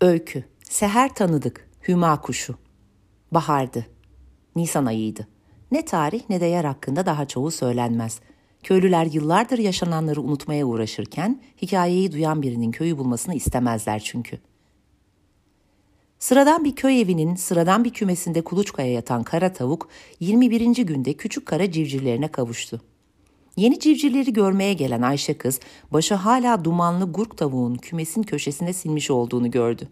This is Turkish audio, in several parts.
Öykü. Seher tanıdık. Hüma kuşu. Bahardı. Nisan ayıydı. Ne tarih ne de yer hakkında daha çoğu söylenmez. Köylüler yıllardır yaşananları unutmaya uğraşırken hikayeyi duyan birinin köyü bulmasını istemezler çünkü. Sıradan bir köy evinin sıradan bir kümesinde kuluçkaya yatan kara tavuk 21. günde küçük kara civcivlerine kavuştu. Yeni civcivleri görmeye gelen Ayşe kız başı hala dumanlı gurk tavuğun kümesin köşesine sinmiş olduğunu gördü.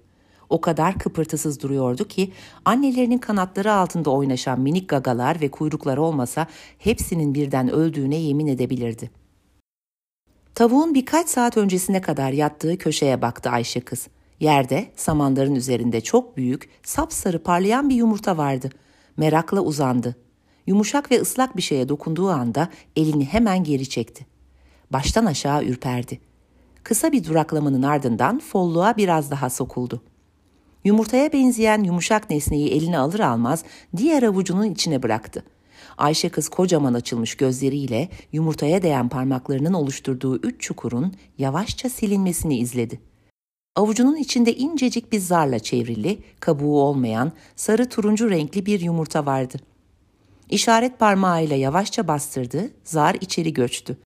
O kadar kıpırtısız duruyordu ki annelerinin kanatları altında oynaşan minik gagalar ve kuyruklar olmasa hepsinin birden öldüğüne yemin edebilirdi. Tavuğun birkaç saat öncesine kadar yattığı köşeye baktı Ayşe kız. Yerde samanların üzerinde çok büyük, sapsarı parlayan bir yumurta vardı. Merakla uzandı. Yumuşak ve ıslak bir şeye dokunduğu anda elini hemen geri çekti. Baştan aşağı ürperdi. Kısa bir duraklamanın ardından folluğa biraz daha sokuldu. Yumurtaya benzeyen yumuşak nesneyi eline alır almaz diğer avucunun içine bıraktı. Ayşe kız kocaman açılmış gözleriyle yumurtaya değen parmaklarının oluşturduğu üç çukurun yavaşça silinmesini izledi. Avucunun içinde incecik bir zarla çevrili, kabuğu olmayan, sarı turuncu renkli bir yumurta vardı. İşaret parmağıyla yavaşça bastırdı, zar içeri göçtü.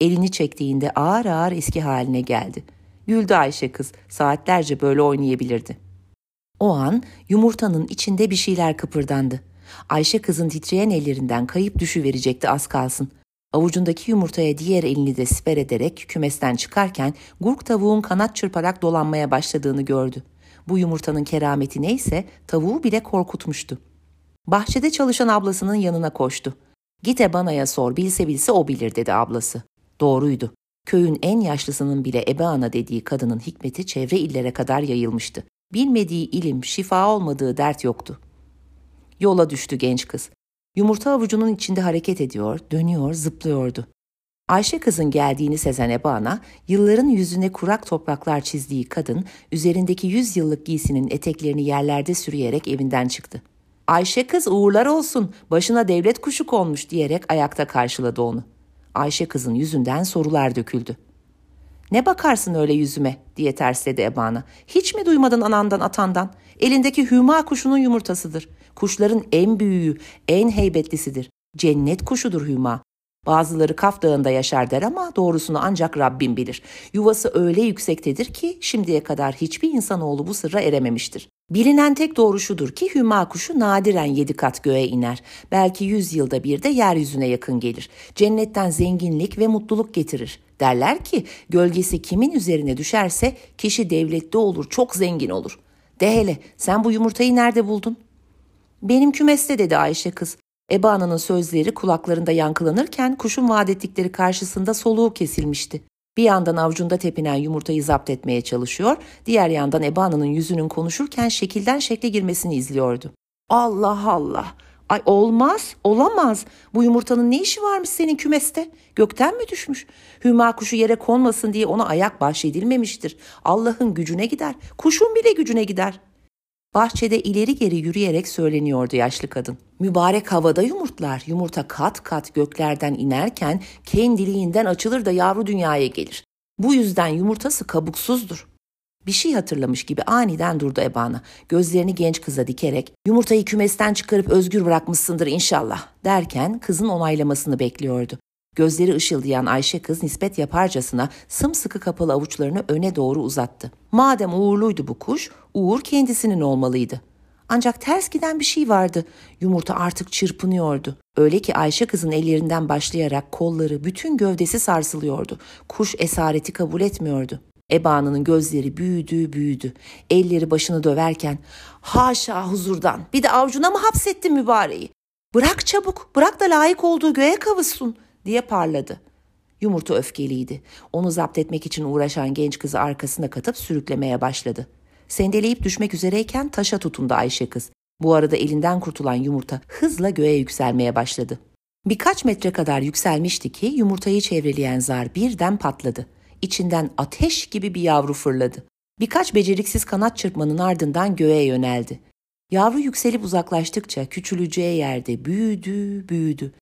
Elini çektiğinde ağır ağır eski haline geldi. Güldü Ayşe kız, saatlerce böyle oynayabilirdi. O an yumurtanın içinde bir şeyler kıpırdandı. Ayşe kızın titreyen ellerinden kayıp düşüverecekti az kalsın. Avucundaki yumurtaya diğer elini de siper ederek kümesten çıkarken gurk tavuğun kanat çırparak dolanmaya başladığını gördü. Bu yumurtanın kerameti neyse tavuğu bile korkutmuştu. Bahçede çalışan ablasının yanına koştu. Git Ebana'ya sor bilse bilse o bilir dedi ablası. Doğruydu. Köyün en yaşlısının bile Ebe Ana dediği kadının hikmeti çevre illere kadar yayılmıştı. Bilmediği ilim, şifa olmadığı dert yoktu. Yola düştü genç kız. Yumurta avucunun içinde hareket ediyor, dönüyor, zıplıyordu. Ayşe kızın geldiğini sezen Ebe Ana, yılların yüzüne kurak topraklar çizdiği kadın, üzerindeki yüz yıllık giysinin eteklerini yerlerde sürüyerek evinden çıktı. Ayşe kız uğurlar olsun, başına devlet kuşu konmuş diyerek ayakta karşıladı onu. Ayşe kızın yüzünden sorular döküldü. Ne bakarsın öyle yüzüme diye tersledi Ebana. Hiç mi duymadın anandan atandan? Elindeki hüma kuşunun yumurtasıdır. Kuşların en büyüğü, en heybetlisidir. Cennet kuşudur hüma. Bazıları Kaf Dağı'nda yaşar der ama doğrusunu ancak Rabbim bilir. Yuvası öyle yüksektedir ki şimdiye kadar hiçbir insanoğlu bu sırra erememiştir. Bilinen tek doğru şudur ki hüma kuşu nadiren yedi kat göğe iner. Belki yüz yılda bir de yeryüzüne yakın gelir. Cennetten zenginlik ve mutluluk getirir. Derler ki gölgesi kimin üzerine düşerse kişi devletli olur, çok zengin olur. De hele sen bu yumurtayı nerede buldun? Benim kümeste dedi Ayşe kız. Eba Ana'nın sözleri kulaklarında yankılanırken kuşun vaat ettikleri karşısında soluğu kesilmişti. Bir yandan avucunda tepinen yumurtayı zapt etmeye çalışıyor, diğer yandan Eba Ana'nın yüzünün konuşurken şekilden şekle girmesini izliyordu. Allah Allah! Ay olmaz, olamaz. Bu yumurtanın ne işi varmış senin kümeste? Gökten mi düşmüş? Hüma kuşu yere konmasın diye ona ayak bahşedilmemiştir. Allah'ın gücüne gider, kuşun bile gücüne gider. Bahçede ileri geri yürüyerek söyleniyordu yaşlı kadın. Mübarek havada yumurtlar. Yumurta kat kat göklerden inerken kendiliğinden açılır da yavru dünyaya gelir. Bu yüzden yumurtası kabuksuzdur. Bir şey hatırlamış gibi aniden durdu Ebana. Gözlerini genç kıza dikerek yumurtayı kümesten çıkarıp özgür bırakmışsındır inşallah derken kızın onaylamasını bekliyordu. Gözleri ışıldayan Ayşe kız nispet yaparcasına sımsıkı kapalı avuçlarını öne doğru uzattı. Madem uğurluydu bu kuş, uğur kendisinin olmalıydı. Ancak ters giden bir şey vardı. Yumurta artık çırpınıyordu. Öyle ki Ayşe kızın ellerinden başlayarak kolları, bütün gövdesi sarsılıyordu. Kuş esareti kabul etmiyordu. Eba'nın gözleri büyüdü büyüdü. Elleri başını döverken haşa huzurdan bir de avcuna mı hapsettin mübareği? Bırak çabuk bırak da layık olduğu göğe kavuşsun diye parladı. Yumurta öfkeliydi. Onu zapt etmek için uğraşan genç kızı arkasına katıp sürüklemeye başladı. Sendeleyip düşmek üzereyken taşa tutundu Ayşe kız. Bu arada elinden kurtulan yumurta hızla göğe yükselmeye başladı. Birkaç metre kadar yükselmişti ki yumurtayı çevreleyen zar birden patladı. İçinden ateş gibi bir yavru fırladı. Birkaç beceriksiz kanat çırpmanın ardından göğe yöneldi. Yavru yükselip uzaklaştıkça küçüleceği yerde büyüdü, büyüdü.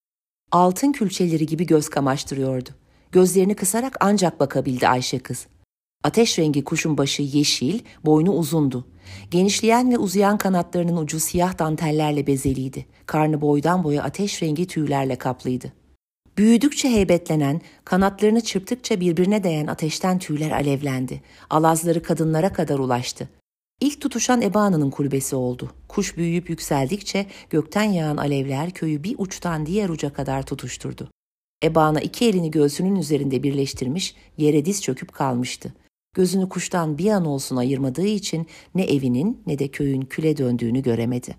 Altın külçeleri gibi göz kamaştırıyordu. Gözlerini kısarak ancak bakabildi Ayşe kız. Ateş rengi kuşun başı yeşil, boynu uzundu. Genişleyen ve uzayan kanatlarının ucu siyah dantellerle bezeliydi. Karnı boydan boya ateş rengi tüylerle kaplıydı. Büyüdükçe heybetlenen, kanatlarını çırptıkça birbirine değen ateşten tüyler alevlendi. Alazları kadınlara kadar ulaştı. İlk tutuşan Ebana'nın kulübesi oldu. Kuş büyüyüp yükseldikçe gökten yağan alevler köyü bir uçtan diğer uca kadar tutuşturdu. Ebana iki elini göğsünün üzerinde birleştirmiş, yere diz çöküp kalmıştı. Gözünü kuştan bir an olsun ayırmadığı için ne evinin ne de köyün küle döndüğünü göremedi.